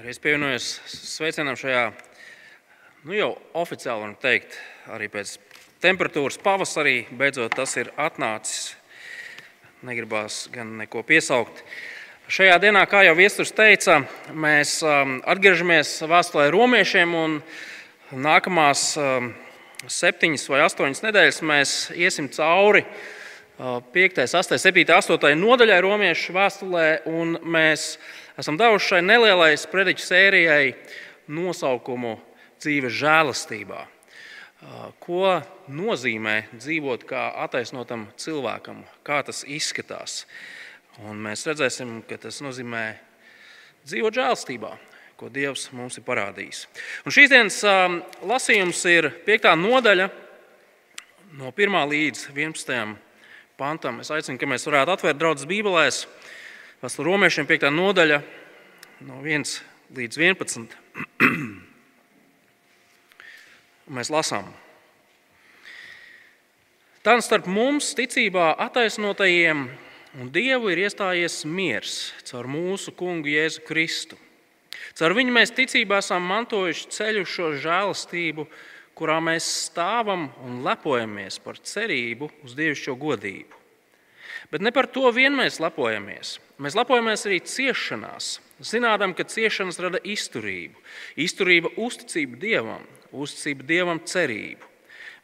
Es pievienojos sveicienam šajā, nu jau oficiāli varam teikt, arī pēc temperatūras pavasarī beidzot tas ir atnācis. Negribās gan neko piesaukt. Šajā dienā, kā jau Viesturs teica, mēs um, atgriežamies vēstulē romiešiem un nākamās um, septiņas vai astoņas nedēļas mēs iesim cauri 5, 8, 7, 8 nodaļai romiešu vēstulē, un mēs esam devuši šai nelielai sprediķu sērijai nosaukumu dzīves žēlastībā. Ko nozīmē dzīvot kā attaisnotam cilvēkam, kā tas izskatās. Un mēs redzēsim, ka tas nozīmē dzīvot žēlstībā, ko Dievs mums ir parādījis. Un šīs dienas lasījums ir 5. nodaļa, no 1 līdz 11 pantam. Es aicinu, ka mēs varētu atvērt draudzes Bībelēs, Vēstures romiešiem 5. nodaļa, no 1 līdz 11. mēs lasām. Tad starp mums, ticībā attaisnotajiem un Dievu, ir iestājies miers caur mūsu kungu Jēzu Kristu. Caur viņu mēs ticībā esam mantojuši ceļu šo žēlastību, kurā mēs stāvam un lepojamies par cerību uz dievišķo godību. Bet ne par to vien mēs lepojamies. Mēs lepojamies arī ciešanās, zinām, ka ciešanas rada izturību, izturība uzticību dievam, uzticība dievam cerību.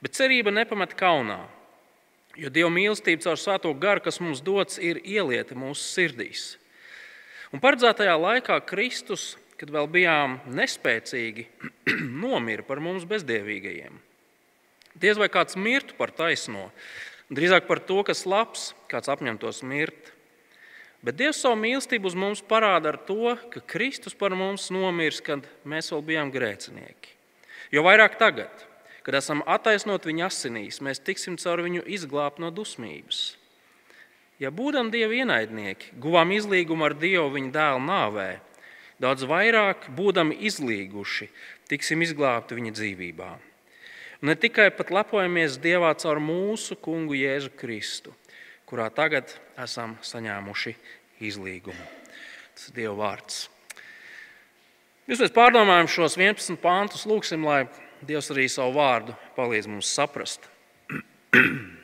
Bet cerība nepamet kaunā, jo dieva mīlestība caur svēto garu, kas mums dots, ir ielieta mūsu sirdīs. Un paredzētajā laikā Kristus kad vēl bijām nespēcīgi, nomira par mums bezdievīgajiem. Diez vai kāds mirtu par taisno, drīzāk par to, kas labs, kāds apņemtos mirt. Bet Dievs savu mīlestību uz mums parāda ar to, ka Kristus par mums nomirs, kad mēs vēl bijām grēcinieki. Jo vairāk tagad, kad esam attaisnot viņa asinīs, mēs tiksim caur viņu izglābt no dusmības. Ja būdam Dieva ienaidnieki, guvām izlīgumu ar Dievu viņa dēla nāvē, daudz vairāk būdami izlīguši, tiksim izglābti viņa dzīvībā. Ne tikai pat lepojamies Dievā caur mūsu kungu Jēzu Kristu, kurā tagad esam saņēmuši izlīgumu. Tas ir Dieva vārds. Jūs mēs pārdomājam šos 11 pāntus, lūgsim, lai Dievs arī savu vārdu palīdz mums saprast.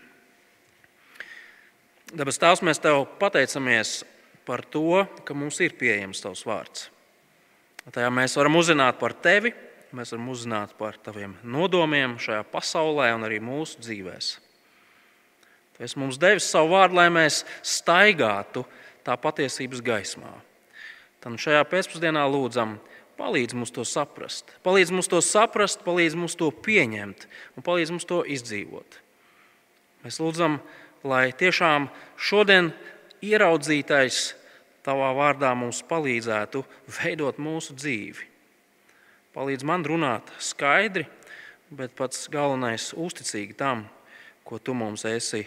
Dabas Tēvs, mēs Tev pateicamies par to, ka mums ir pieejams Tavs vārds. Tajā mēs varam uzzināt par tevi, mēs varam uzzināt par taviem nodomiem šajā pasaulē un arī mūsu dzīvēm. Tu esi mums devis savu vārdu, lai mēs staigātu tā patiesības gaismā. Tad šajā pēcpusdienā lūdzam, palīdz mums to saprast, palīdz mums to saprast, palīdz mums to pieņemt un palīdz mums to izdzīvot. Mēs lūdzam, lai tiešām šodien ieraudzītais Tavā vārdā mums palīdzētu veidot mūsu dzīvi. Palīdz man runāt skaidri, bet pats galvenais - uzticīgi tam, ko Tu mums esi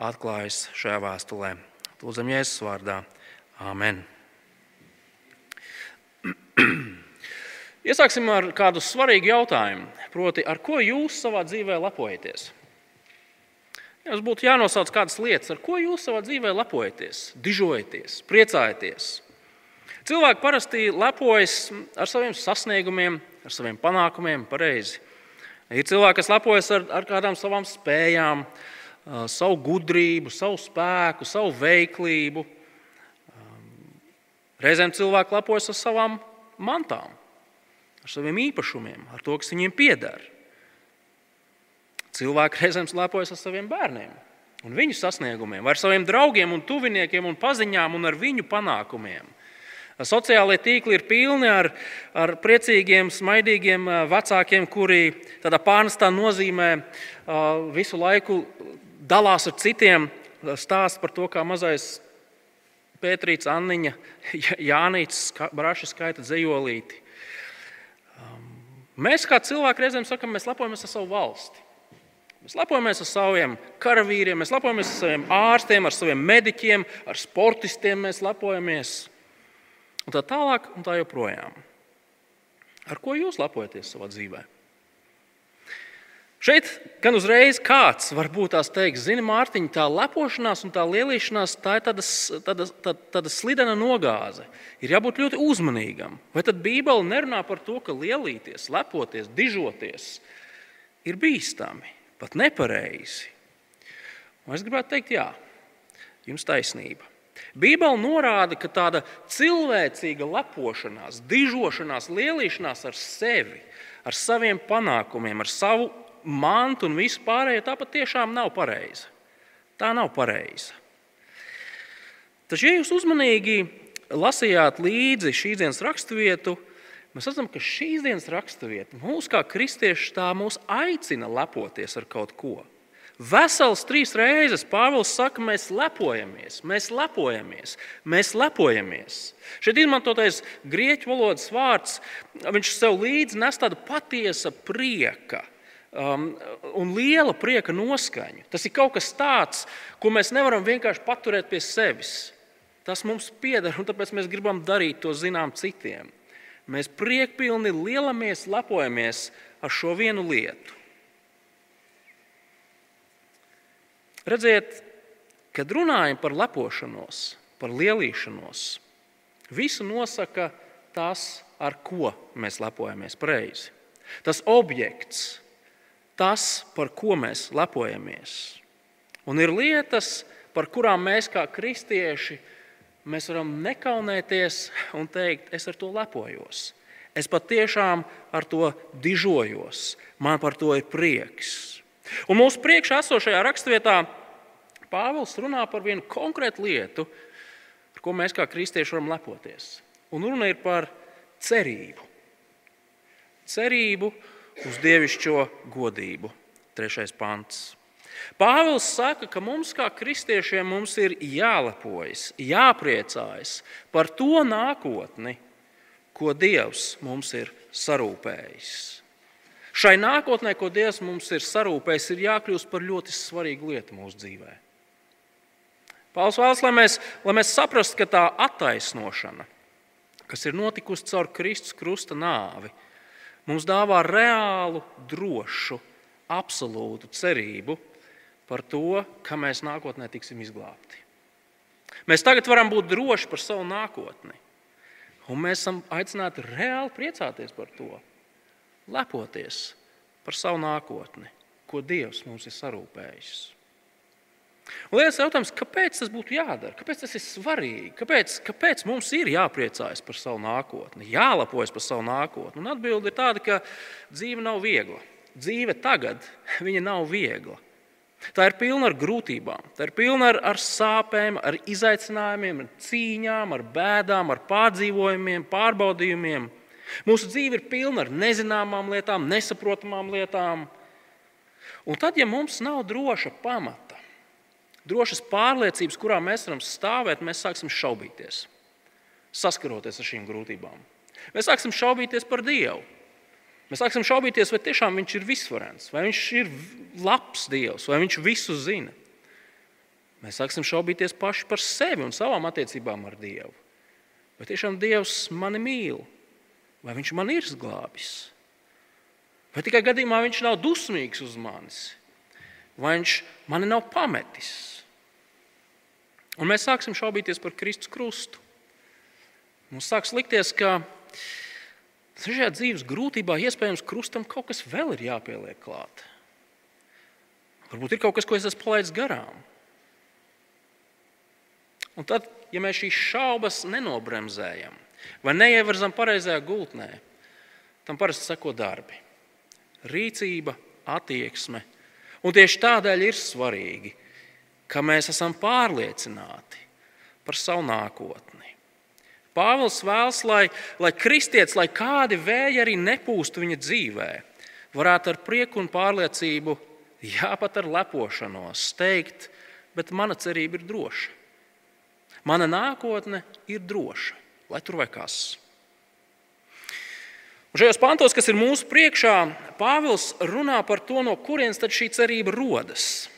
atklājis šajā vēstulē. Lūdzam, Jēzus vārdā. Āmen! Iesāksim ar kādu svarīgu jautājumu. Proti, ar ko jūs savā dzīvē lepojaties? Jums būtu jānosauc kādas lietas, ar ko jūs savā dzīvē lepojaties, dižojaties, priecājaties. Cilvēki parasti lepojas ar saviem sasniegumiem, ar saviem panākumiem, pareizi. Ir cilvēki, kas lepojas ar, ar kādām savām spējām, savu gudrību, savu spēku, savu veiklību. Reizēm cilvēki lepojas ar savām mantām, ar saviem īpašumiem, ar to, kas viņiem pieder. Cilvēki reizēm lepojas ar saviem bērniem un viņu sasniegumiem, ar saviem draugiem, un tuviniekiem un paziņām un ar viņu panākumiem. Sociālie tīkli ir pilni ar, ar priecīgiem, smaidīgiem vecākiem, kuri tādā pārnestā nozīmē visu laiku dalās ar citiem, stāsta par to, kā mazais Pētrīts, Anniņa, Jānis Braša skaita dzējolīti. Mēs kā cilvēki reizēm sakam, mēs lepojamies ar savu valsti. Mēs lepojamies ar saviem karavīriem, mēs lepojamies ar saviem ārstiem, ar saviem mediķiem, ar sportistiem. Mēs lepojamies un tā tālāk, un tā joprojām. Ar ko jūs lepojaties savā dzīvē? Šeit gan uzreiz kāds var būt tās teiks, zini, Mārtiņ, tā lepošanās un tā lielīšanās, tā ir tāda, tāda, tāda, tāda slidena nogāze. Ir jābūt ļoti uzmanīgam. Vai tad Bībele nerunā par to, ka lielīties, lepoties, dižoties ir bīstami, pat nepareizi? Un es gribētu teikt, jā, jums taisnība. Bībele norāda, ka tāda cilvēcīga lepošanās, dižošanās, lielīšanās ar sevi, ar saviem panākumiem, ar savu mantu un visu pārējo, tā patiešām nav pareiza. Tā nav pareiza. Taču, ja jūs uzmanīgi lasījāt līdzi šīs dienas raksturvietu, mēs redzam, ka šīs dienas raksturvieta mūs kā kristiešus tā mūs aicina lepoties ar kaut ko. Vesels trīs reizes Pāvils saka, mēs lepojamies, mēs lepojamies, mēs lepojamies. Šeit izmantotais grieķu valodas vārds, viņš sev līdzi nes tādu patiesa prieka um, un liela prieka noskaņu. Tas ir kaut kas tāds, ko mēs nevaram vienkārši paturēt pie sevis. Tas mums pieder, un tāpēc mēs gribam darīt to zinām citiem. Mēs priekpilni lielamies, lepojamies ar šo vienu lietu. Redziet, kad runājam par lepošanos, par lielīšanos, visu nosaka tas, ar ko mēs lepojamies pareizi. Tas objekts, tas, par ko mēs lepojamies. Un ir lietas, par kurām mēs kā kristieši mēs varam nekaunēties un teikt, es ar to lepojos. Es patiešām ar to dižojos. Man par to ir prieks. Un mūsu priekšā esošajā raksturvietā Pāvils runā par vienu konkrētu lietu, ar ko mēs kā kristieši varam lepoties. Un runa ir par cerību. Cerību uz dievišķo godību. Trešais pants. Pāvils saka, ka mums, kā kristiešiem, mums ir jālepojas, jāpriecājas par to nākotni, ko Dievs mums ir sarūpējis. Šai nākotnē, ko Dievs mums ir sarūpējis, ir jākļūst par ļoti svarīgu lietu mūsu dzīvē. Pāvils vēlas, lai mēs, lai mēs saprastu, ka tā attaisnošana, kas ir notikusi caur Kristus krusta nāvi, mums dāvā reālu, drošu, absolūtu cerību par to, ka mēs nākotnē tiksim izglābti. Mēs tagad varam būt droši par savu nākotni. Un mēs esam aicināti reāli priecāties par to, lepoties par savu nākotni, ko Dievs mums ir sarūpējis. Un liels jautājums, kāpēc tas būtu jādara? Kāpēc tas ir svarīgi? Kāpēc, kāpēc mums ir jāpriecājas par savu nākotni, jālepojas par savu nākotni? Un atbilde ir tāda, ka dzīve nav viegla. Dzīve tagad nav viegla. Tā ir pilna ar grūtībām, tā ir pilna ar, ar sāpēm, ar izaicinājumiem, ar cīņām, ar bēdām, ar pārdzīvojumiem, pārbaudījumiem. Mūsu dzīve ir pilna ar nezināmām lietām, nesaprotamām lietām. Un tad, ja mums nav droša pamata, drošas pārliecības, kurā mēs varam stāvēt, mēs sāksim šaubīties, saskaroties ar šīm grūtībām. Mēs sāksim šaubīties par Dievu. Mēs sāksim šaubīties, vai tiešām Viņš ir visvarens, vai Viņš ir labs Dievs, vai Viņš visu zina. Mēs sāksim šaubīties paši par sevi un savām attiecībām ar Dievu. Vai tiešām Dievs mani mīl, vai Viņš man ir izglābis? Vai tikai gadījumā Viņš nav dusmīgs uz manis, vai Viņš mani nav pametis? Un mēs sāksim šaubīties par Kristus krustu. Mums sāks likties, ka šajā dzīves grūtībā iespējams krustam kaut kas vēl ir jāpieliek klāt. Varbūt ir kaut kas, ko es esmu palaidis garām. Un tad, ja mēs šīs šaubas nenobremzējam vai neievirzam pareizajā gultnē, tam parasti seko darbi, rīcība, attieksme. Un tieši tādēļ ir svarīgi, ka mēs esam pārliecināti par savu nākotni. Pāvils vēlas, lai, lai kristietis, lai kādi vēji arī nepūstu viņa dzīvē, varētu ar prieku un pārliecību, jā, pat ar lepošanos, teikt, bet mana cerība ir droša. Mana nākotne ir droša, lai tur vai kas. Un šajos pantos, kas ir mūsu priekšā, Pāvils runā par to, no kurienes šī cerība rodas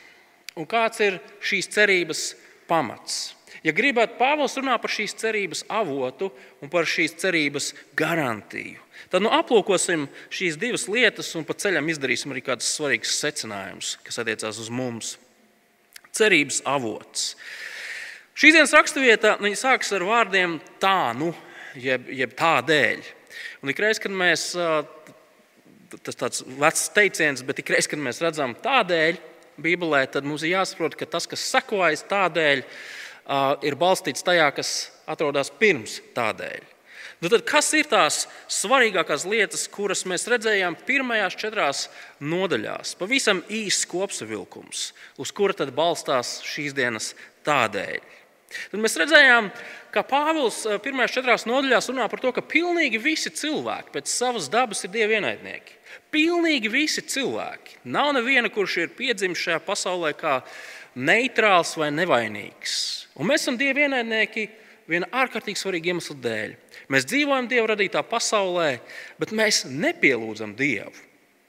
un kāds ir šīs cerības pamats. Ja gribat, Pāvils runā par šīs cerības avotu un par šīs cerības garantiju. Tad nu, aplūkosim šīs divas lietas un pa ceļam izdarīsim arī kādus svarīgus secinājumus, kas attiecās uz mums. Cerības avots. Šīs dienas raksturvieta sākas ar vārdiem tā, nu, jeb, jeb tādēļ. Un ikreiz, kad mēs, tas tāds vecs teiciens, bet ikreiz, kad mēs redzam tādēļ, Bībelē, tad mums ir jāsaprot, ka tas, kas sekojas tādēļ, ir balstīts tajā, kas atrodas pirms tādēļ. Nu tad, kas ir tās svarīgākās lietas, kuras mēs redzējām pirmajās četrās nodaļās? Pavisam īsts kopsavilkums, uz kura tad balstās šīs dienas tādēļ. Tad mēs redzējām, ka Pāvils pirmajās četrās nodaļās runā par to, ka pilnīgi visi cilvēki pēc savas dabas ir dievi ienaidnieki. Pilnīgi visi cilvēki. Nav neviena, kurš ir piedzimis šajā pasaulē kā neitrāls vai nevainīgs. Un mēs esam dievi ienaidnieki viena ārkārtīgi svarīga iemesla dēļ. Mēs dzīvojam Dieva radītā pasaulē, bet mēs nepielūdzam Dievu.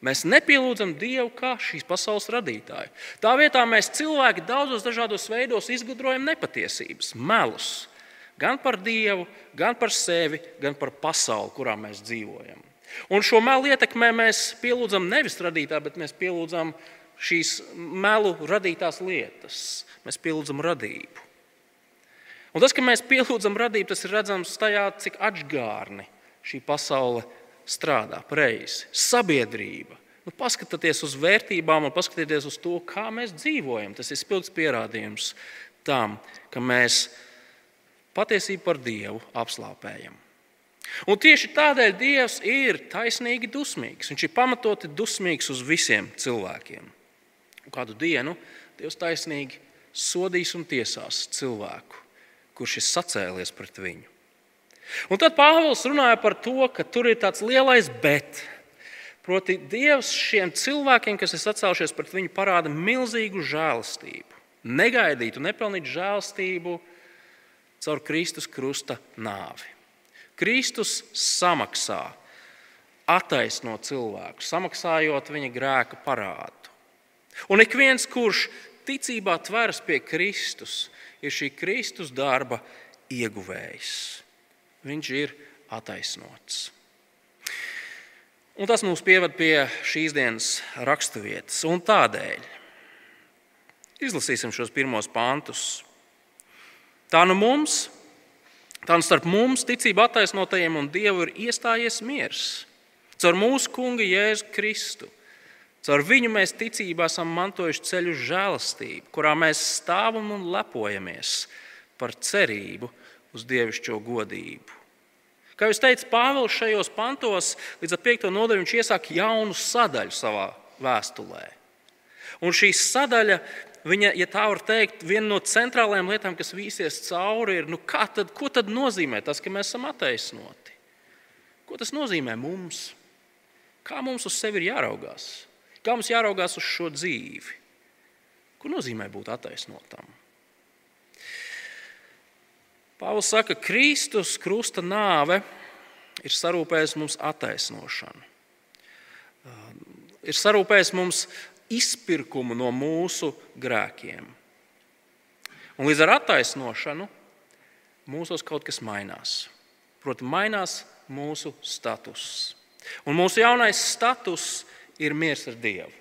Mēs nepielūdzam Dievu kā šīs pasaules radītāju. Tā vietā mēs cilvēki daudzos dažādos veidos izgudrojam nepatiesības, melus. Gan par Dievu, gan par sevi, gan par pasauli, kurā mēs dzīvojam. Un šo melu ietekmē mēs pielūdzam nevis radītāju, bet mēs pielūdzam šīs melu radītās lietas. Mēs pielūdzam radību. Un tas, ka mēs pielūdzam radību, tas ir redzams tajā, cik atgārni šī pasaule strādā pareizi. Sabiedrība. Nu, paskatieties uz vērtībām un paskatieties uz to, kā mēs dzīvojam. Tas ir spilgts pierādījums tam, ka mēs patiesību par Dievu apslāpējam. Un tieši tādēļ Dievs ir taisnīgi dusmīgs. Viņš ir pamatoti dusmīgs uz visiem cilvēkiem. Un kādu dienu Dievs taisnīgi sodīs un tiesās cilvēku, kurš ir sacēlies pret viņu. Un tad Pāvils runāja par to, ka tur ir tāds lielais bet. Proti, Dievs šiem cilvēkiem, kas ir sacēlušies pret viņu, parāda milzīgu žēlastību. Negaidītu, nepelnītu žēlastību caur Kristus krusta nāvi. Kristus samaksā, attaisno cilvēku, samaksājot viņa grēka parādu. Un ik viens, kurš ticībā tveras pie Kristus, ir šī Kristus darba ieguvējs. Viņš ir attaisnots. Un tas mūs pieved pie šīs dienas raksturvietas. Tādēļ izlasīsim šos pirmos pantus. Tā nu mums Tā nu starp mums, ticību attaisnotajiem un Dievu, ir iestājies miers. Caur mūsu kungu Jēzu Kristu. Caur viņu mēs ticībā esam mantojuši ceļu uz žēlastību, kurā mēs stāvam un lepojamies par cerību uz dievišķo godību. Kā jau teicu, Pāvils šajos pantos līdz 5. nodaļu viņš iesāk jaunu sadaļu savā vēstulē. Un šī sadaļa viņa, ja tā var teikt, viena no centrālajām lietām, kas vīsies cauri, ir, nu, tad, ko tad nozīmē tas, ka mēs esam attaisnoti? Ko tas nozīmē mums? Kā mums uz sevi ir jāraugās? Kā mums jāraugās uz šo dzīvi? Ko nozīmē būt attaisnotam? Pāvils saka, ka Kristus krusta nāve ir sarūpējis mums attaisnošanu. Ir sarūpējis mums izpirkumu no mūsu grēkiem. Un līdz ar attaisnošanu mūsos kaut kas mainās. Proti, mainās mūsu status. Un mūsu jaunais status ir miers ar Dievu.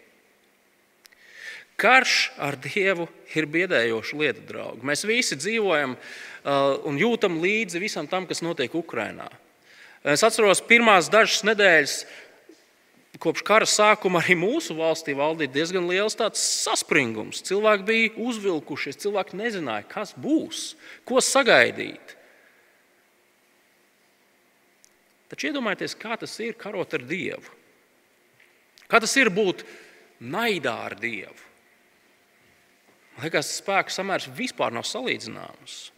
Karš ar Dievu ir biedējoša lieta, draugi. Mēs visi dzīvojam uh, un jūtam līdzi visam tam, kas notiek Ukrajinā. Es atceros, pirmās dažas nedēļas kopš kara sākuma arī mūsu valstī valdīja diezgan liels saspringums. Cilvēki bija uzvilkušies, cilvēki nezināja, kas būs, ko sagaidīt. Taču iedomājieties, kā tas ir karot ar Dievu. Kā tas ir būt naidā ar Dievu. Liekas, spēku samērs vispār nav salīdzināms.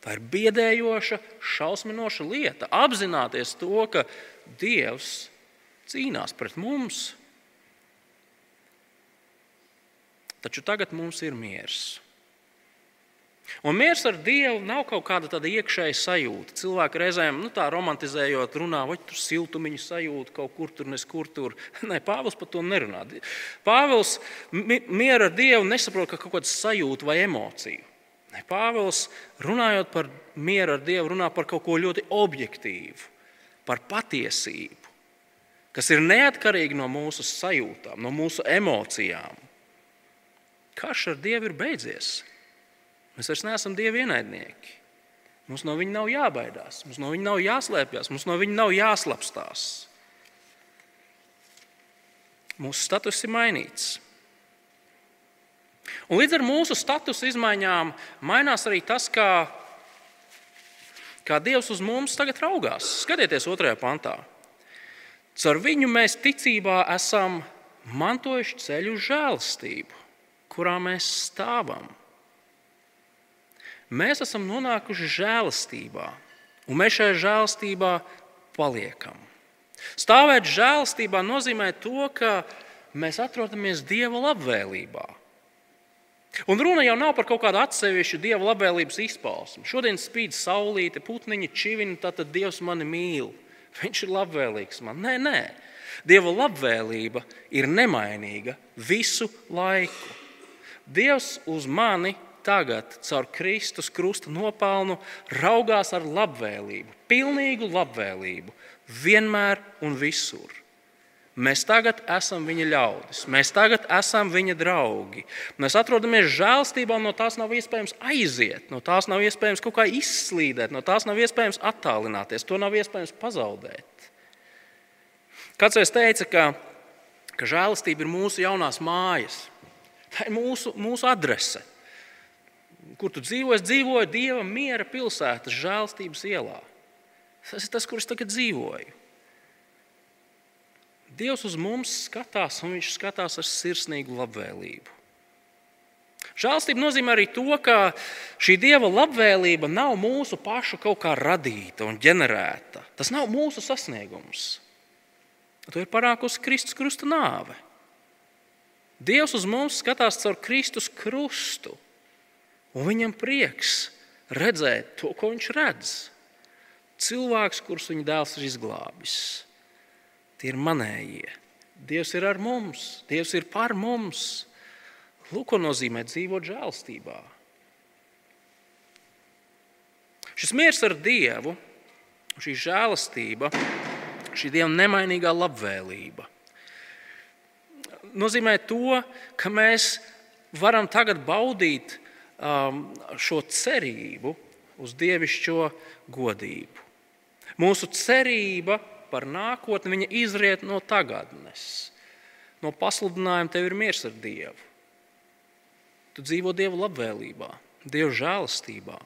Tā ir biedējoša, šausminoša lieta. Apzināties to, ka Dievs cīnās pret mums. Taču tagad mums ir miers. Un miers ar Dievu nav kaut kāda tāda iekšēja sajūta. Cilvēki reizēm, nu, tā romantizējot, runā, vai tur siltumiņu sajūta kaut kur tur, neskur tur. Nē, Pāvils par to nerunā. Pāvils mieru ar Dievu nesaprot kā kaut kādu sajūtu vai emociju. Ne, Pāvils, runājot par mieru ar Dievu, runā par kaut ko ļoti objektīvu, par patiesību, kas ir neatkarīga no mūsu sajūtām, no mūsu emocijām. Karš ar Dievu ir beidzies. Mēs vairs neesam Dieva ienaidnieki. Mums no viņa nav jābaidās, mums no viņa nav jāslēpjas, mums no viņa nav jāslapstās. Mūsu status ir mainīts. Un līdz ar mūsu statusa izmaiņām mainās arī tas, kā, kā Dievs uz mums tagad raugās. Skatieties, otrajā pantā. Caur viņu mēs ticībā esam mantojuši ceļu uz žēlastību, kurā mēs stāvam. Mēs esam nonākuši žēlastībā, un mēs šajā žēlastībā paliekam. Stāvēt žēlastībā nozīmē to, ka mēs atrodamies Dieva labvēlībā. Un runa jau nav par kaut kādu atsevišķu dieva labvēlības izpausmi. Šodien spīd saulīte, putniņa čivina, tad Dievs mani mīl. Viņš ir labvēlīgs man. Nē, nē. Dieva labvēlība ir nemainīga visu laiku. Dievs uz mani tagad, caur Kristus krusta nopelnu, raugās ar labvēlību, pilnīgu labvēlību, vienmēr un visur. Mēs tagad esam viņa ļaudis, mēs tagad esam viņa draugi. Mēs atrodamies žēlstībā, no tās nav iespējams aiziet, no tās nav iespējams kaut kā izslīdēt, no tās nav iespējams attālināties, to nav iespējams pazaudēt. Kāds reiz teica, ka, ka žēlastība ir mūsu jaunās mājas, tā ir mūsu, mūsu adrese. Kur tu dzīvo? Es dzīvoju Dieva miera pilsētas žēlstības ielā. Tas ir tas, kur es tagad dzīvoju. Dievs uz mums skatās, un Viņš skatās ar sirsnīgu labvēlību. Žēlstība nozīmē arī to, ka šī Dieva labvēlība nav mūsu pašu kaut kā radīta un ģenerēta. Tas nav mūsu sasniegums. To ir panākusi Kristus krusta nāve. Dievs uz mums skatās caur Kristus krustu, un viņam prieks redzēt to, ko viņš redz. Cilvēks, kurus viņa dēls ir izglābis. Tie ir manējie. Dievs ir ar mums, Dievs ir par mums. Lūk, ko nozīmē dzīvot žēlstībā. Šis miers ar Dievu, šī žēlastība, šī Dieva nemainīgā labvēlība nozīmē to, ka mēs varam tagad baudīt um, šo cerību uz dievišķo godību. Mūsu cerība par nākotni, viņa izriet no tagadnes. No pasludinājuma tev ir miers ar Dievu. Tu dzīvo Dieva labvēlībā, Dieva žēlastībā.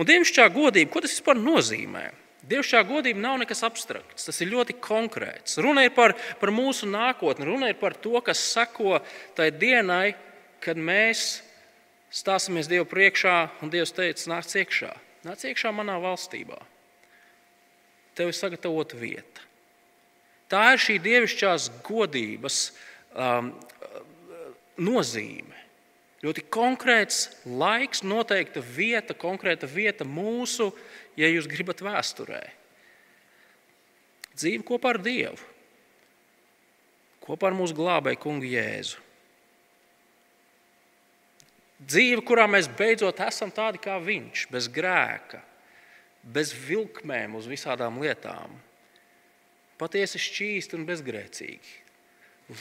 Un dievišķā godība, ko tas vispār nozīmē? Dievišķā godība nav nekas abstrakts, tas ir ļoti konkrēts. Runa ir par, par mūsu nākotni, runa ir par to, kas seko tai dienai, kad mēs stāsimies Dievu priekšā un Dievs teica, nāc iekšā, nāc iekšā manā valstībā tev ir sagatavota vieta. Tā ir šī dievišķās godības um, nozīme. Ļoti konkrēts laiks, noteikta vieta, konkrēta vieta mūsu, ja jūs gribat, vēsturē. Dzīve kopā ar Dievu, kopā ar mūsu glābēju kungu Jēzu. Dzīve, kurā mēs beidzot esam tādi kā Viņš, bez grēka, bez vilkmēm uz visādām lietām. Patiesi šķīsti un bezgrēcīgi.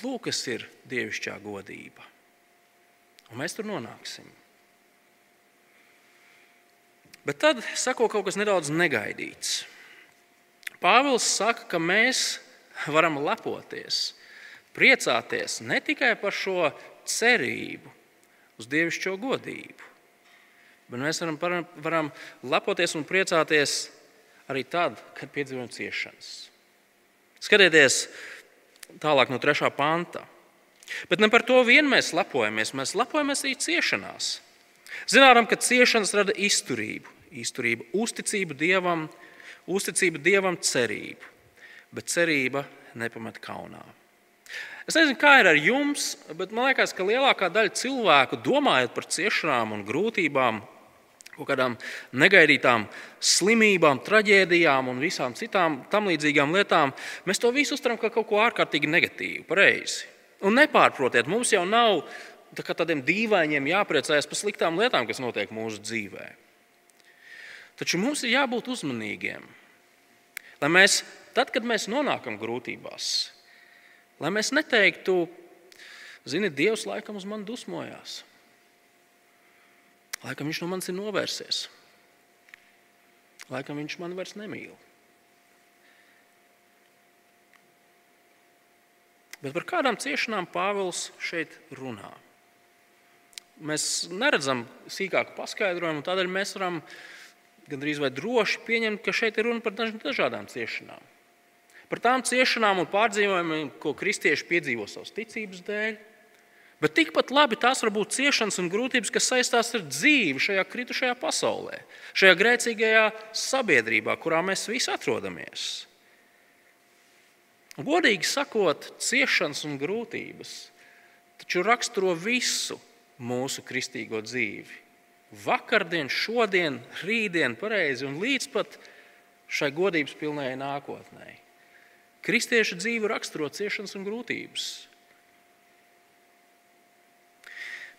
Lūk, kas ir dievišķā godība. Un mēs tur nonāksim. Bet tad sako kaut kas nedaudz negaidīts. Pāvils saka, ka mēs varam lepoties, priecāties ne tikai par šo cerību uz dievišķo godību, Bet mēs varam, varam lepoties un priecāties arī tad, kad piedzīvojam ciešanas. Skatieties tālāk no 3. panta. Bet ne par to vien mēs lepojamies, mēs lepojamies arī ciešanās. Zinām, ka ciešanas rada izturību, izturību, uzticību Dievam, uzticību Dievam, cerību. Bet cerība nepamet kaunā. Es nezinu, kā ir ar jums, bet man liekas, ka lielākā daļa cilvēku domājot par ciešanām un grūtībām, kaut kādām negaidītām slimībām, traģēdijām un visām citām tam līdzīgām lietām, mēs to visu uztveram kā kaut ko ārkārtīgi negatīvu, pareizi. Un nepārprotiet, mums jau nav tā tādiem dīvainiem jāpriecājas par sliktām lietām, kas notiek mūsu dzīvē. Taču mums ir jābūt uzmanīgiem, lai mēs, tad, kad mēs nonākam grūtībās, lai mēs neteiktu, zini, Dievs laikam uz mani dusmojās. Laikam viņš no manis ir novērsies. Laikam viņš mani vairs nemīl. Bet par kādām ciešanām Pāvils šeit runā? Mēs neredzam sīkāku paskaidrojumu, tādēļ mēs varam gandrīz vai droši pieņemt, ka šeit ir runa par dažādām ciešanām. Par tām ciešanām un pārdzīvojumiem, ko kristieši piedzīvo savas ticības dēļ, Bet tikpat labi tās var būt ciešanas un grūtības, kas saistās ar dzīvi šajā kritušajā pasaulē, šajā grēcīgajā sabiedrībā, kurā mēs visi atrodamies. Godīgi sakot, ciešanas un grūtības taču raksturo visu mūsu kristīgo dzīvi. Vakardien, šodien, rītdien, pareizi un līdz pat šai godības pilnējai nākotnē. Kristiešu dzīve raksturo ciešanas un grūtības.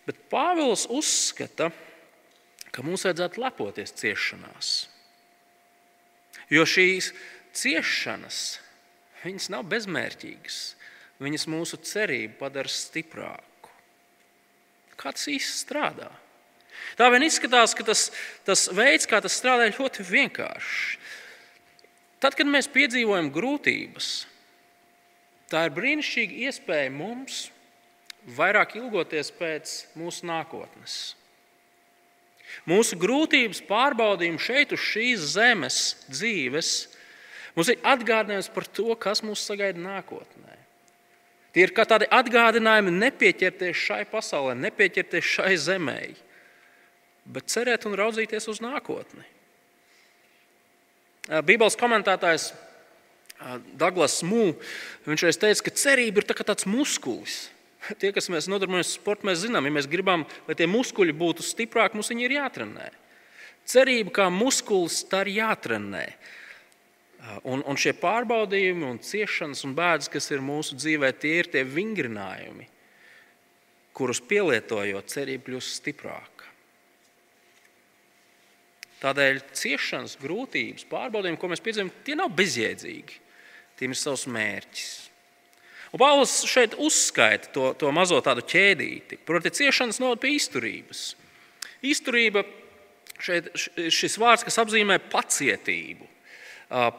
Bet Pāvils uzskata, ka mums vajadzētu lepoties ciešanās. Jo šīs ciešanas nav bezmērķīgas. Viņas mūsu cerību padara stiprāku. Kā tas īsti strādā? Tā vien izskatās, ka tas, tas veids, kā tas strādā, ir ļoti vienkāršs. Tad, kad mēs piedzīvojam grūtības, tā ir brīnišķīga iespēja mums vairāk ilgoties pēc mūsu nākotnes. Mūsu grūtības pārbaudījumi šeit, uz šīs zemes dzīves, mums ir atgādinājums par to, kas mūs sagaida nākotnē. Tie ir kā tādi atgādinājumi nepieķerties šai pasaulē, nepieķerties šai zemē, bet cerēt un raudzīties uz nākotni. Bībeles komentētājs Douglas Mūns teica, ka cerība ir tā tāds muskulis Tie, kas mēs nodarbojamies ar sportu, mēs zinām, ja mēs gribam, lai tie muskuļi būtu stiprāki, mums viņi ir jātrenē. Cerība kā muskulis, tā ir jātrenē. Un, un šie pārbaudījumi, un ciešanas un bēdas, kas ir mūsu dzīvē, tie ir tie vingrinājumi, kurus pielietojot, cerība kļūst stiprāka. Tādēļ ciešanas, grūtības, pārbaudījumi, ko mēs piedzīvojam, tie nav bezjēdzīgi. Tiem ir savs mērķis. Un Pāvils šeit uzskaita to, to mazo tādu ķēdīti. Proti, ciešanas novada pie izturības. Izturība šeit šis vārds, kas apzīmē pacietību.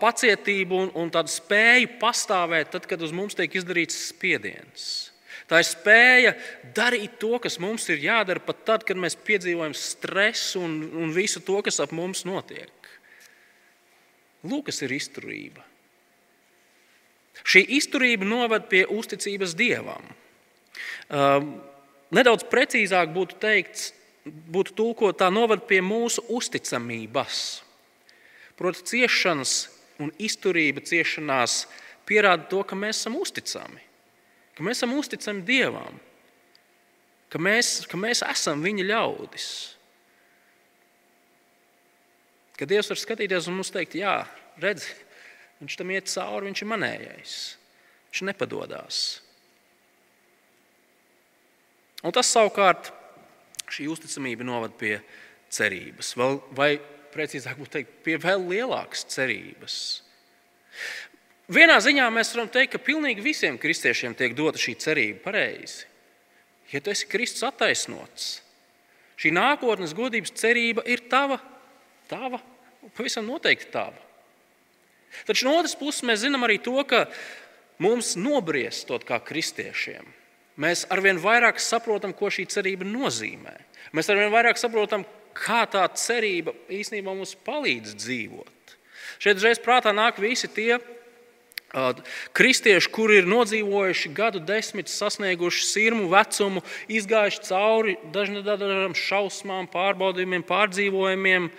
Pacietību un, un tādu spēju pastāvēt tad, kad uz mums tiek izdarīts spiediens. Tā ir spēja darīt to, kas mums ir jādara pat tad, kad mēs piedzīvojam stresu un, un visu to, kas ap mums notiek. Lūk, kas ir izturība. Šī izturība noved pie uzticības dievam. Um, nedaudz precīzāk būtu teikts, būtu tulkot, tā noved pie mūsu uzticamības. Proti, ciešanas un izturība ciešanās pierāda to, ka mēs esam uzticami, ka mēs esam uzticami Dievam, ka mēs, ka mēs esam Viņa ļaudis. Ka Dievs var skatīties un mums teikt, jā, redzi, Viņš tam iet cauri, viņš ir manējais. Viņš nepadodas. Un tas savukārt šī uzticamība novada pie cerības, vēl, vai precīzāk būtu teikt, pie vēl lielākas cerības. Vienā ziņā mēs varam teikt, ka pilnīgi visiem kristiešiem tiek dota šī cerība pareizi. Ja tu esi Kristus attaisnots, šī nākotnes godības cerība ir tava, tava, pavisam noteikti tava. Taču no otras puses mēs zinām arī to, ka mums nobriestot kā kristiešiem. Mēs arvien vairāk saprotam, ko šī cerība nozīmē. Mēs arvien vairāk saprotam, kā tā cerība īstenībā mums palīdz dzīvot. Šeit uzreiz prātā nāk visi tie kristieši, kuri ir nodzīvojuši gadu desmitus, sasnieguši sirmu vecumu, izgājuši cauri dažādām šausmām, pārbaudījumiem, pārdzīvojumiem,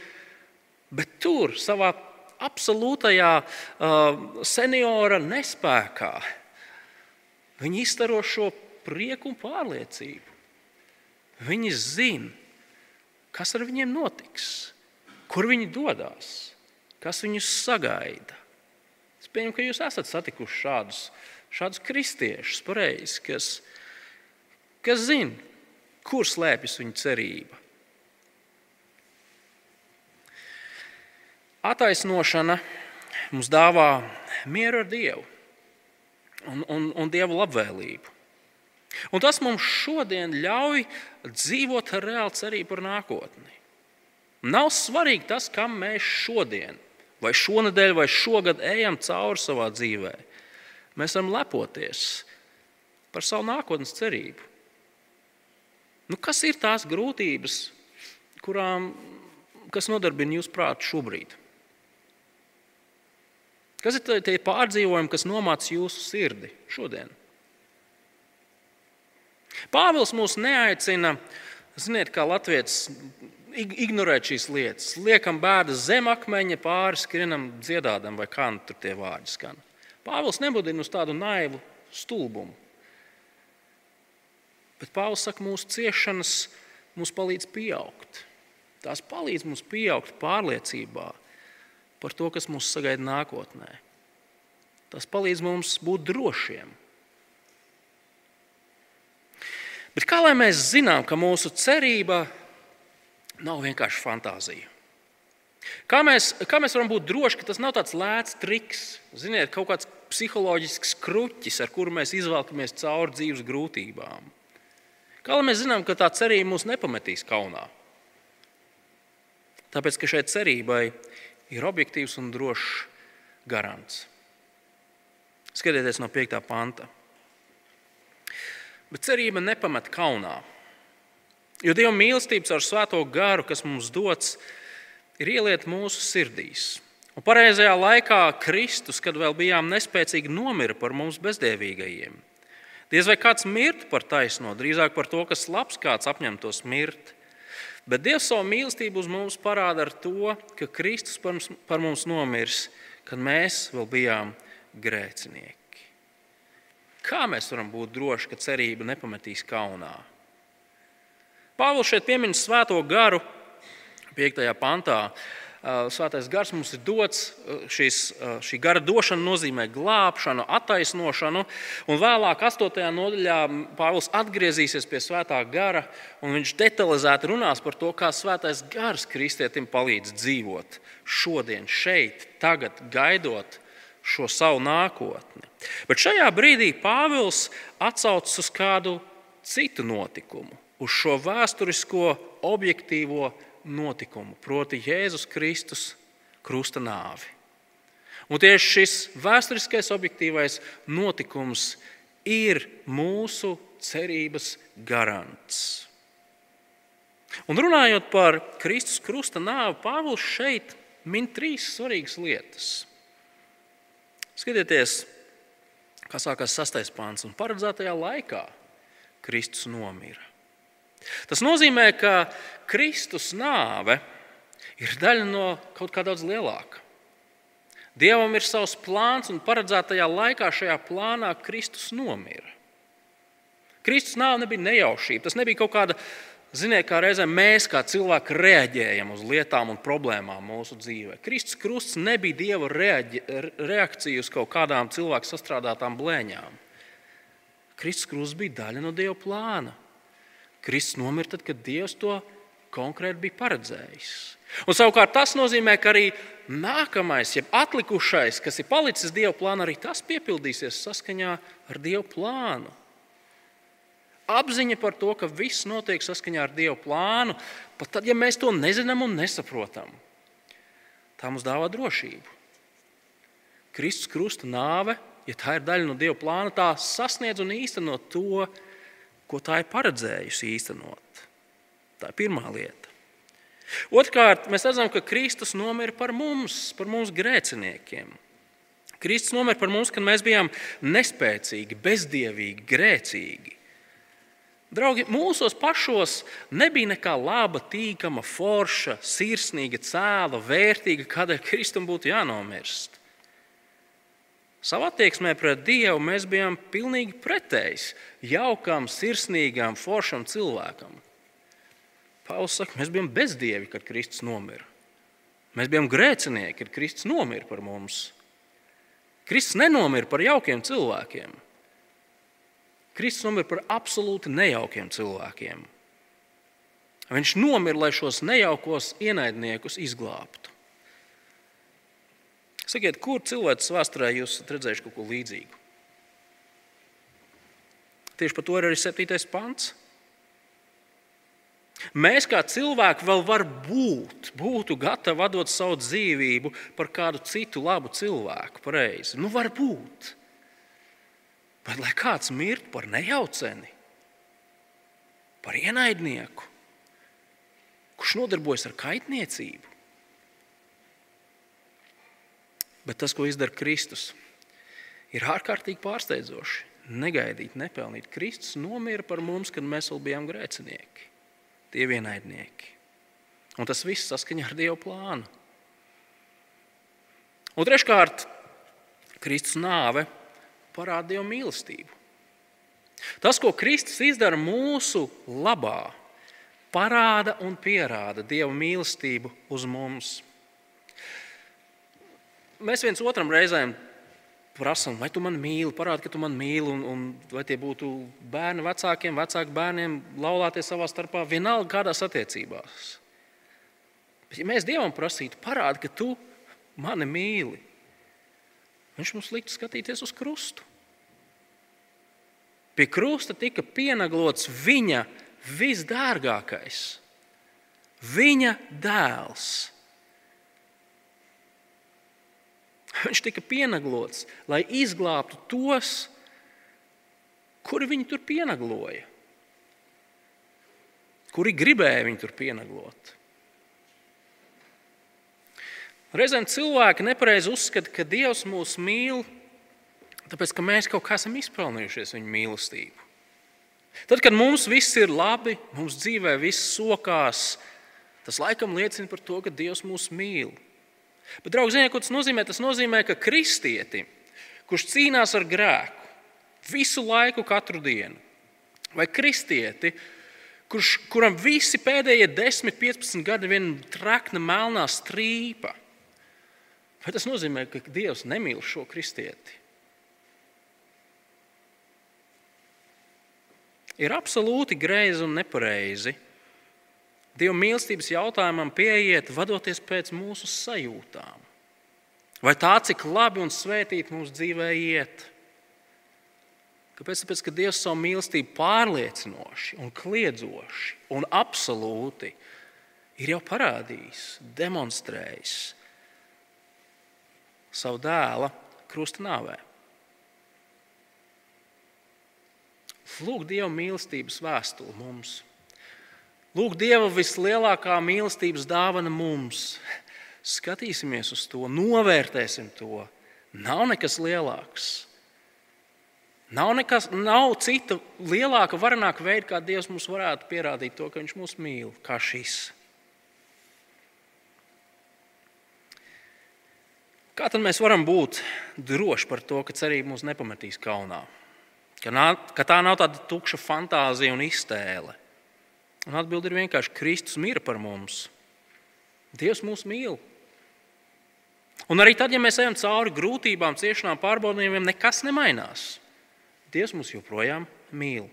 bet tur savā absolūtajā uh, seniora nespējā. Viņi izstaro šo prieku un pārliecību. Viņi zina, kas ar viņiem notiks, kur viņi dodas, kas viņus sagaida. Es pieņemu, ka jūs esat satikuši šādus, šādus kristiešus, pareizi, kas, kas zina, kur slēpjas viņa cerība. Attaisnošana mums dāvā mieru ar Dievu un, un, un Dieva labvēlību. Un tas mums šodien ļauj dzīvot ar reālu cerību par nākotni. Nav svarīgi tas, kam mēs šodien, vai šonadēļ, vai šogad ejam cauri savā dzīvē. Mēs varam lepoties par savu nākotnes cerību. Nu, kas ir tās grūtības, kurām, kas nodarbina jūsu prātu šobrīd? Kas ir tie pārdzīvojumi, kas nomāca jūsu sirdi šodien? Pāvils mūs neaicina, ziniet, kā Latvijas ignorēt šīs lietas. Liekam bērnu zem akmeņa, pāri skrienam, dziedādam, vai kā nu tur tie vārdi skan. Pāvils nebudina uz tādu naivu stulbumu. Bet Pāvils saka, mūsu ciešanas mums palīdz pieaugt. Tās palīdz mums pieaugt pārliecībā, par to, kas mūs sagaida nākotnē. Tas palīdz mums būt drošiem. Bet kā lai mēs zinām, ka mūsu cerība nav vienkārši fantāzija? Kā mēs, kā mēs varam būt droši, ka tas nav tāds lēts triks, ziniet, kaut kāds psiholoģisks kruķis, ar kuru mēs izvelkamies cauri dzīves grūtībām? Kā lai mēs zinām, ka tā cerība mūs nepametīs kaunā? Tāpēc, ka šai cerībai ir objektīvs un drošs garants. Skatieties no 5. panta. Bet cerība nepamet kaunā. Jo Dieva mīlestība ar svēto garu, kas mums dots, ir ieliet mūsu sirdīs. Un pareizajā laikā Kristus, kad vēl bijām nespēcīgi, nomira par mums bezdēvīgajiem. Diez vai kāds mirtu par taisno, drīzāk par to, kas labs kāds apņemtos mirt. Bet Dievs savu mīlestību uz mums parāda ar to, ka Kristus par mums, par mums nomirs, kad mēs vēl bijām grēcinieki. Kā mēs varam būt droši, ka cerība nepametīs kaunā? Pāvils šeit piemin svēto garu 5. pantā. Svētais gars mums ir dots. Uh, šī gara došana nozīmē glābšanu, attaisnošanu. Un vēlāk, 8. nodaļā, Pāvils atgriezīsies pie svētā gara, un viņš detalizēti runās par to, kā svētais gars kristietim palīdz dzīvot šodien, šeit, tagad, gaidot šo savu nākotni. Bet šajā brīdī Pāvils atsaucas uz kādu citu notikumu, uz šo vēsturisko, objektīvo notikumu, proti, Jēzus Kristus krusta nāvi. Un tieši šis vēsturiskais, objektīvais notikums ir mūsu cerības garants. Un runājot par Kristus krusta nāvi, Pāvils šeit min trīs svarīgas lietas. Skatieties, kā sākās sastais pāns, un paredzētajā laikā Kristus nomira. Tas nozīmē, ka Kristus nāve ir daļa no kaut kā daudz lielāka. Dievam ir savs plāns, un paredzētajā laikā šajā plānā Kristus nomira. Kristus nāve nebija nejaušība. Tas nebija kaut kāda, ziniet, kā reizēm mēs, kā cilvēki, reaģējam uz lietām un problēmām mūsu dzīvē. Kristus krusts nebija Dieva reaģi, reakcija uz kaut kādām cilvēku sastrādātām blēņām. Kristus krusts bija daļa no Dieva plāna. Kristus nomira tad, kad Dievs to konkrēti bija paredzējis. Un savukārt tas nozīmē, ka arī nākamais, jeb atlikušais, kas ir palicis Dieva plānā, arī tas piepildīsies saskaņā ar Dieva plānu. Apziņa par to, ka viss notiek saskaņā ar Dieva plānu, pat tad, ja mēs to nezinām un nesaprotam, tā mums dāvā drošību. Kristus krusta nāve, ja tā ir daļa no Dieva plāna, tā sasniedz un īsteno to, ko tā ir paredzējusi īstenot. Tā ir pirmā lieta. Otrkārt, mēs redzam, ka Kristus nomira par mums, par mūsu grēciniekiem. Kristus nomira par mums, kad mēs bijām nespēcīgi, bezdievīgi, grēcīgi. Draugi, mūsos pašos nebija nekā laba, tīkama, forša, sirsnīga, cēla, vērtīga, kādēļ Kristum būtu jānomirst. Savā attieksmē pret Dievu mēs bijām pilnīgi pretējs jaukam, sirsnīgam, foršam cilvēkam. Pāvils saka, mēs bijām bezdievi, kad Kristus nomira. Mēs bijām grēcinieki, kad Kristus nomira par mums. Kristus nenomira par jaukiem cilvēkiem. Kristus nomira par absolūti nejaukiem cilvēkiem. Viņš nomira, lai šos nejaukos ienaidniekus izglābtu. Sakiet, kur cilvēks vēsturē jūs esat redzējuši kaut ko līdzīgu? Tieši par to ir arī 7. pants. Mēs kā cilvēki vēl var būt, būtu gatavi atdot savu dzīvību par kādu citu labu cilvēku. Pareizi. Nu, var būt. Bet lai kāds mirtu par nejauceni, par ienaidnieku, kurš nodarbojas ar kaitniecību. Bet tas, ko izdara Kristus, ir ārkārtīgi pārsteidzoši. Negaidīt, nepelnīt. Kristus nomira par mums, kad mēs vēl bijām grēcinieki tie vienaidnieki. Un tas viss saskaņā ar Dieva plānu. Un treškārt, Kristus nāve parāda Dieva mīlestību. Tas, ko Kristus izdara mūsu labā, parāda un pierāda Dieva mīlestību uz mums. Mēs viens otram reizēm prasām, vai tu mani mīli, parādi, ka tu mani mīli, un, un vai tie būtu bērni vecākiem, vecāki bērniem, laulāties savā starpā, vienalga kādās attiecībās. Bet, ja mēs Dievam prasītu, parādi, ka tu mani mīli, Viņš mums liktu skatīties uz krustu. Pie krusta tika pienaglots viņa visdārgākais, viņa dēls Viņš tika pienaglots, lai izglābtu tos, kuri viņu tur pienagloja, kuri gribēja viņu tur pienaglot. Reizēm cilvēki nepareizi uzskata, ka Dievs mūs mīl, tāpēc ka mēs kaut kā esam izpelnījušies viņa mīlestību. Tad, kad mums viss ir labi, mums dzīvē viss sokās, tas laikam liecina par to, ka Dievs mūs mīl. Bet, draugi, ziniet, ko tas nozīmē? Tas nozīmē, ka kristieti, kurš cīnās ar grēku visu laiku, katru dienu, vai kristieti, kurš, kuram visi pēdējie 10, 15 gadi ir viena trakna melnā strīpa, vai tas nozīmē, ka Dievs nemīl šo kristieti? Ir absolūti greizi un nepareizi Dieva mīlestības jautājumam pieiet, vadoties pēc mūsu sajūtām. Vai tā, cik labi un svētīgi mums dzīvē iet? Kāpēc? Tāpēc, ka Dievs savu mīlestību pārliecinoši, un kliedzoši un absolūti ir jau parādījis, demonstrējis savu dēla krusta nāvē. Lūk, Dieva mīlestības vēstule mums! Lūk, Dieva vislielākā mīlestības dāvana mums. Skatīsimies uz to, novērtēsim to. Nav nekas lielāks. Nav, nekas, nav cita lielāka, varenāka veida, kā Dievs mums varētu pierādīt to, ka Viņš mūs mīl, kā šis. Kā tad mēs varam būt droši par to, ka cerība mūs nepametīs kaunā? Ka, nā, ka tā nav tāda tukša fantāzija un iztēle. Un atbilde ir vienkārši: Kristus mira par mums. Dievs mūs mīl. Un arī tad, ja mēs ejam cauri grūtībām, ciešanām, pārbaudījumiem, nekas nemainās. Dievs mūs joprojām mīl.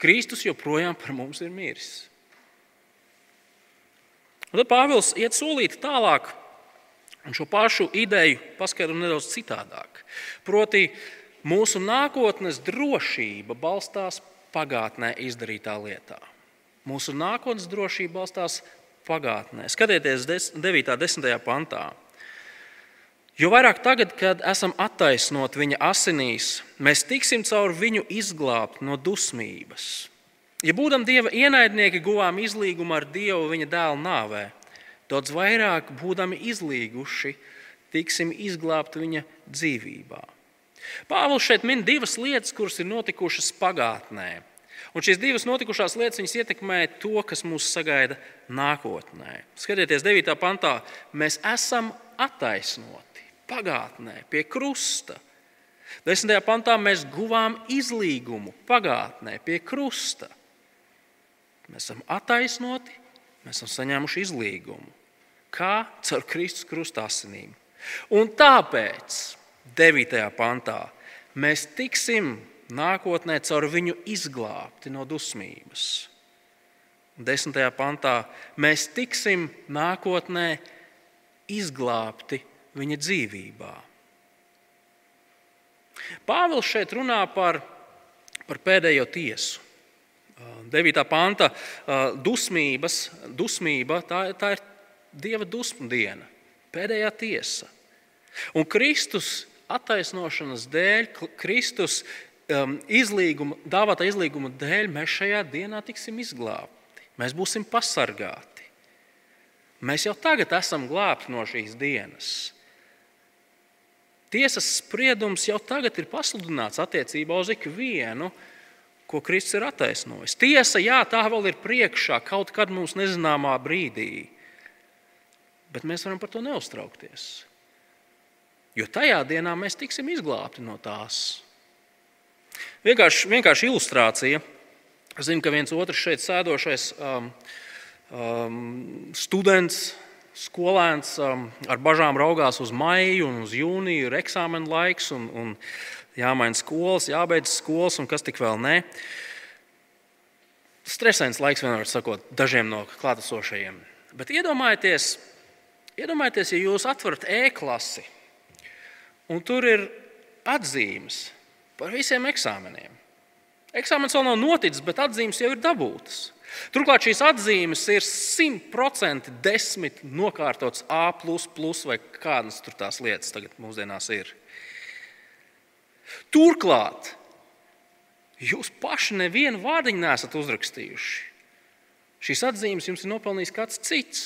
Kristus joprojām par mums ir miris. Un tad Pāvils iet solīt tālāk, un šo pašu ideju paskaidro nedaudz citādāk. Proti, mūsu nākotnes drošība balstās pagātnē izdarītā lietā. Mūsu nākotnes drošība balstās pagātnē. Skatieties, 9. un 10. pantā. Jo vairāk tagad, kad esam attaisnoti viņa asinīs, mēs tiksim caur viņu izglābt no dusmības. Ja būdam dieva ienaidnieki, guvām izlīgumu ar dievu viņa dēla nāvē, daudz vairāk būdami izlīguši, tiksim izglābti viņa dzīvībā. Pāvils šeit min divas lietas, kuras ir notikušas pagātnē. Un šīs divas notikušās lietas ietekmē to, kas mūs sagaida nākotnē. Skatieties, 9. pantā, mēs esam attaisnoti pagātnē, pie krusta. 10. pantā mēs guvām izlīgumu pagātnē, pie krusta. Mēs esam attaisnoti, mēs esam saņēmuši izlīgumu. Kā caur Kristus krusta asinīm. Un tāpēc 9. pantā mēs tiksim nākotnē caur viņu izglābti no dusmības. 10. pantā, mēs tiksim nākotnē izglābti viņa dzīvībā. Pāvils šeit runā par, par pēdējo tiesu. 9. panta dusmības, dusmība, tā, tā ir Dieva dusmu diena, pēdējā tiesa. Un Kristus attaisnošanas dēļ, Kristus um, izlīguma, dāvātā izlīguma dēļ, mēs šajā dienā tiksim izglābti. Mēs būsim pasargāti. Mēs jau tagad esam glābti no šīs dienas. Tiesas spriedums jau tagad ir pasludināts attiecībā uz ikvienu, ko Kristus ir attaisnojis. Tiesa, jā, tā vēl ir priekšā kaut kad mums nezināmā brīdī, bet mēs varam par to neuztraukties. Jo tajā dienā mēs tiksim izglābti no tās. Vienkārši, vienkārši ilustrācija. Es zinu, ka viens otrs šeit sēdošais um, um, students skolēns um, ar bažām raugās uz maiju un uz jūniju, ir eksāmena laiks, un, un jāmaina skolas, jābeidz skolas, un kas tik vēl ne. Stresains laiks, vienmēr sakot, dažiem no klātesošajiem. Bet iedomājieties, iedomājieties ja jūs atverat e-klasi, un tur ir atzīmes par visiem eksāmeniem. Eksāmenis vēl nav noticis, bet atzīmes jau ir dabūtas. Turklāt šīs atzīmes ir 100% desmit nokārtotas A, vai kādas tur tās lietas tagad mūsdienās ir. Turklāt jūs paši nevienu vārdiņu nesat uzrakstījuši. Šīs atzīmes jums ir nopelnījis kāds cits.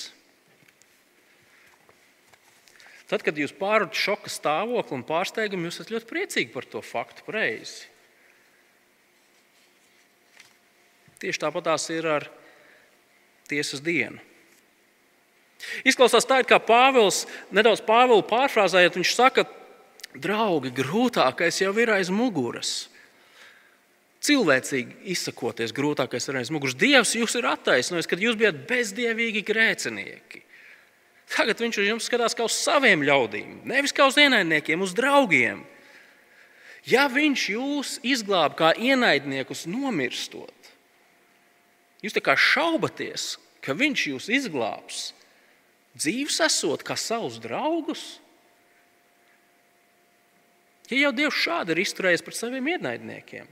Tad, kad jūs pārvarat šoka stāvokli un pārsteigumu, jūs esat ļoti priecīgi par to faktu reizi. Tieši tāpat tās ir ar tiesas dienu. Izklausās tā, it kā Pāvils, nedaudz Pāvilu pārfrāzējot, viņš saka, draugi, grūtākais jau ir aiz muguras. Cilvēcīgi izsakoties, grūtākais ir aiz muguras. Dievs jūs ir attaisnojis, kad jūs bijat bezdievīgi grēcinieki. Tagad viņš uz jums skatās kā uz saviem ļaudīm, nevis kā uz ienaidniekiem, uz draugiem. Ja viņš jūs izglāba kā ienaidniekus nomirstot, Jūs tā kā šaubaties, ka viņš jūs izglābs, dzīves esot kā savus draugus. Ja jau Dievs šādi ir izturējies pret saviem ienaidniekiem,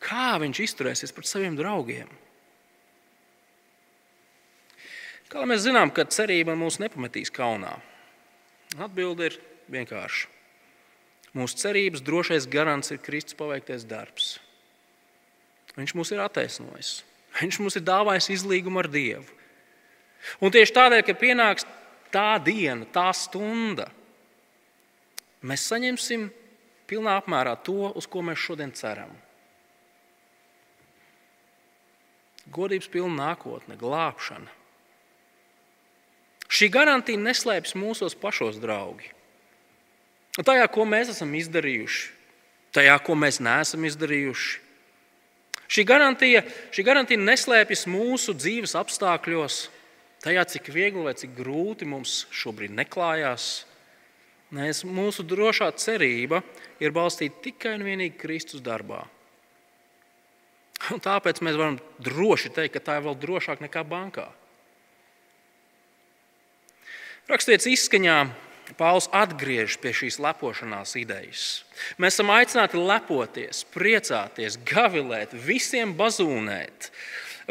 kā viņš izturēsies pret saviem draugiem? Kā mēs zinām, ka cerība mūs nepametīs kaunā? Atbilde ir vienkārša. Mūsu cerības drošais garants ir Kristus paveiktais darbs. Viņš mūs ir attaisnojis. Viņš mums ir dāvājis izlīgumu ar Dievu. Un tieši tādēļ, ka pienāks tā diena, tā stunda, mēs saņemsim pilnā apmērā to, uz ko mēs šodien ceram. Godības pilna nākotne, glābšana. Šī garantija neslēpjas mūsos pašos, draugi. Tajā, ko mēs esam izdarījuši, tajā, ko mēs neesam izdarījuši, Šī garantija, šī garantija neslēpjas mūsu dzīves apstākļos, tajā, cik viegli vai cik grūti mums šobrīd neklājās. Mēs, mūsu drošā cerība ir balstīta tikai un vienīgi Kristus darbā. Un tāpēc mēs varam droši teikt, ka tā ir vēl drošāk nekā bankā. Rakstīts izskaņā Pāvils atgriežas pie šīs lepošanās idejas. Mēs esam aicināti lepoties, priecāties, gavilēt, visiem bazūnēt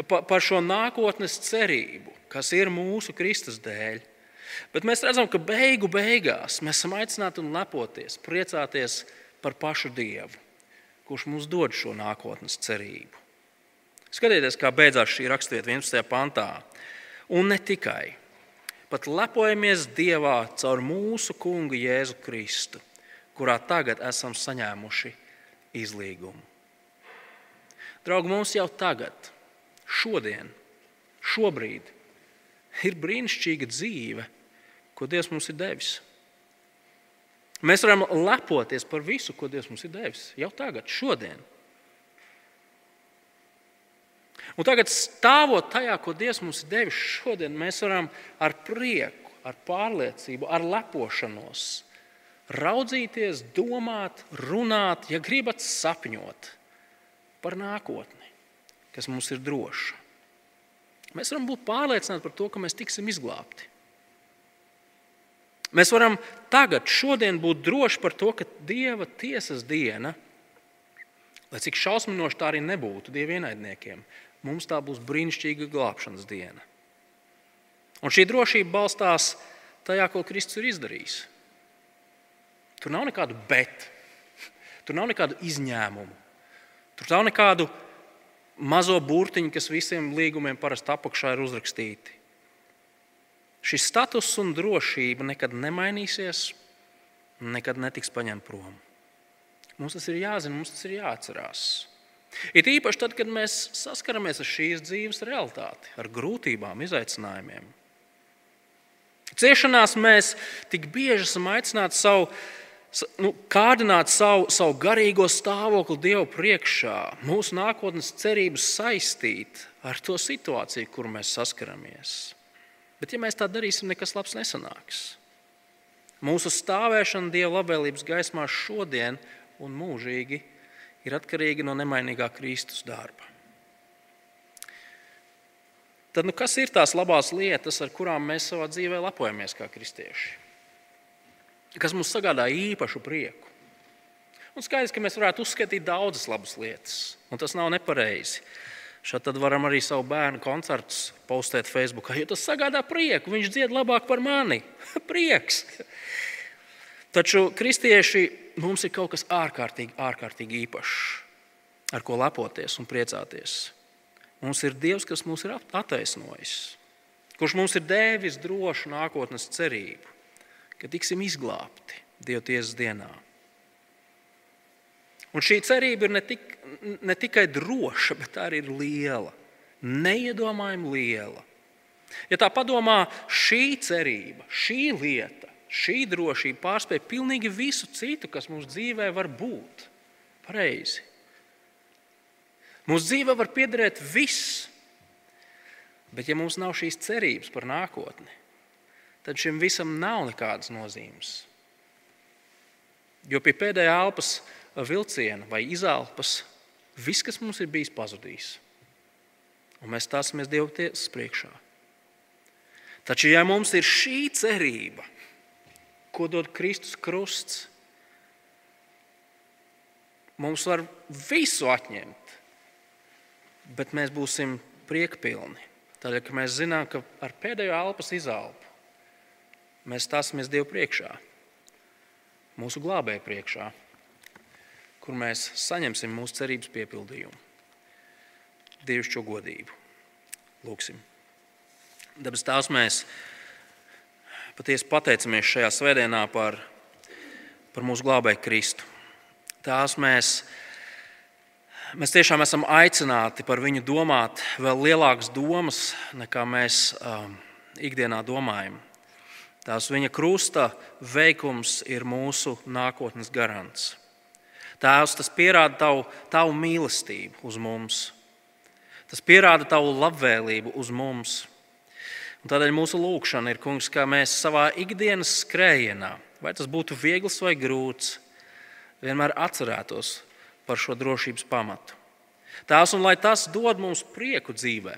par šo nākotnes cerību, kas ir mūsu Kristus dēļ. Bet mēs redzam, ka beigu beigās mēs esam aicināti un lepoties, priecāties par pašu Dievu, kurš mums dod šo nākotnes cerību. Skatieties, kā beidzās šī raksturvieta 11. pantā. Un ne tikai pat lepojamies Dievā caur mūsu kungu Jēzu Kristu, kurā tagad esam saņēmuši izlīgumu. Draugi, mums jau tagad, šodien, šobrīd ir brīnišķīga dzīve, ko Dievs mums ir devis. Mēs varam lepoties par visu, ko Dievs mums ir devis jau tagad, šodien. Un tagad, stāvot tajā, ko Dievs mums ir devis šodien, mēs varam ar prieku, ar pārliecību, ar lepošanos raudzīties, domāt, runāt, ja gribat sapņot par nākotni, kas mums ir droša. Mēs varam būt pārliecināti par to, ka mēs tiksim izglābti. Mēs varam tagad, šodien būt droši par to, ka Dieva tiesas diena, lai cik šausminoši tā arī nebūtu Dieva ienaidniekiem, mums tā būs brīnišķīga glābšanas diena. Un šī drošība balstās tajā, ko Kristus ir izdarījis. Tur nav nekādu bet, tur nav nekādu izņēmumu, tur nav nekādu mazo burtiņu, kas visiem līgumiem parasti apakšā ir uzrakstīti. Šis status un drošība nekad nemainīsies, nekad netiks paņemta prom. Mums tas ir jāzina, mums tas ir jāatcerās. It īpaši tad, kad mēs saskaramies ar šīs dzīves realitāti, ar grūtībām, izaicinājumiem. Ciešanās mēs tik bieži esam aicināti savu, nu, kārdināt savu, savu garīgo stāvokli Dievu priekšā, mūsu nākotnes cerības saistīt ar to situāciju, kur mēs saskaramies. Bet, ja mēs tā darīsim, nekas labs nesanāks. Mūsu stāvēšana Dieva labvēlības gaismā šodien un mūžīgi ir atkarīga no nemainīgā Kristus darba. Tad, nu, kas ir tās labās lietas, ar kurām mēs savā dzīvē lepojamies kā kristieši? Kas mums sagādā īpašu prieku? Un skaidrs, ka mēs varētu uzskatīt daudzas labas lietas, un tas nav nepareizi. Šādi tad varam arī savu bērnu koncertus postēt Facebook, jo tas sagādā prieku. Viņš dzied labāk par mani. Prieks! Taču kristieši mums ir kaut kas ārkārtīgi, ārkārtīgi īpašs, ar ko lepoties un priecāties. Mums ir Dievs, kas mūs ir attaisnojis, kurš mums ir devis drošu nākotnes cerību, ka tiksim izglābti Dieva tiesas dienā. Un šī cerība ir ne, tik, ne tikai droša, bet arī liela, neiedomājami liela. Ja tā padomā, šī cerība, šī lieta, šī drošība pārspēj pilnīgi visu citu, kas mūsu dzīvē var būt. Pareizi. Mūsu dzīvē var piederēt viss, bet ja mums nav šīs cerības par nākotni, tad šim visam nav nekādas nozīmes. Jo pie pēdējā elpas vilciena vai izelpas, viss, kas mums ir bijis, pazudīs. Un mēs stāsimies Dieva tiesas priekšā. Taču, ja mums ir šī cerība, ko dod Kristus krusts, mums var visu atņemt, bet mēs būsim priekpilni. Tādēļ, ka mēs zinām, ka ar pēdējo elpas izelpu mēs stāsimies Dievu priekšā, mūsu glābēju priekšā kur mēs saņemsim mūsu cerības piepildījumu. Dievišķo godību. Lūksim. Dabas tās mēs patiesi pateicamies šajā svētdienā par, par mūsu glābēju Kristu. Tās mēs, mēs tiešām esam aicināti par viņu domāt vēl lielākas domas, nekā mēs um, ikdienā domājam. Tās viņa krusta veikums ir mūsu nākotnes garants. Tēvs, tas pierāda tavu, tavu mīlestību uz mums. Tas pierāda tavu labvēlību uz mums. Un tādēļ mūsu lūkšana ir, kungs, kā mēs savā ikdienas skrējienā, vai tas būtu viegls vai grūts, vienmēr atcerētos par šo drošības pamatu. Tās un lai tas dod mums prieku dzīvē,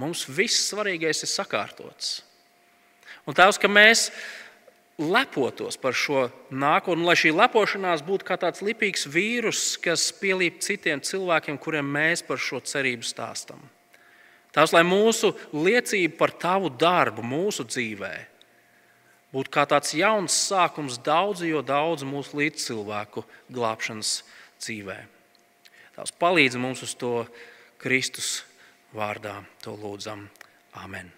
mums viss svarīgais ir sakārtots. Un tās, ka mēs lepotos par šo nākotni, lai šī lepošanās būtu kā tāds lipīgs vīrus, kas pielīp citiem cilvēkiem, kuriem mēs par šo cerību stāstam. Tās, lai mūsu liecība par tavu darbu mūsu dzīvē būtu kā tāds jauns sākums daudzu, jo daudzu mūsu līdzcilvēku glābšanas dzīvē. Tās palīdz mums uz to Kristus vārdā, to lūdzam. Amen.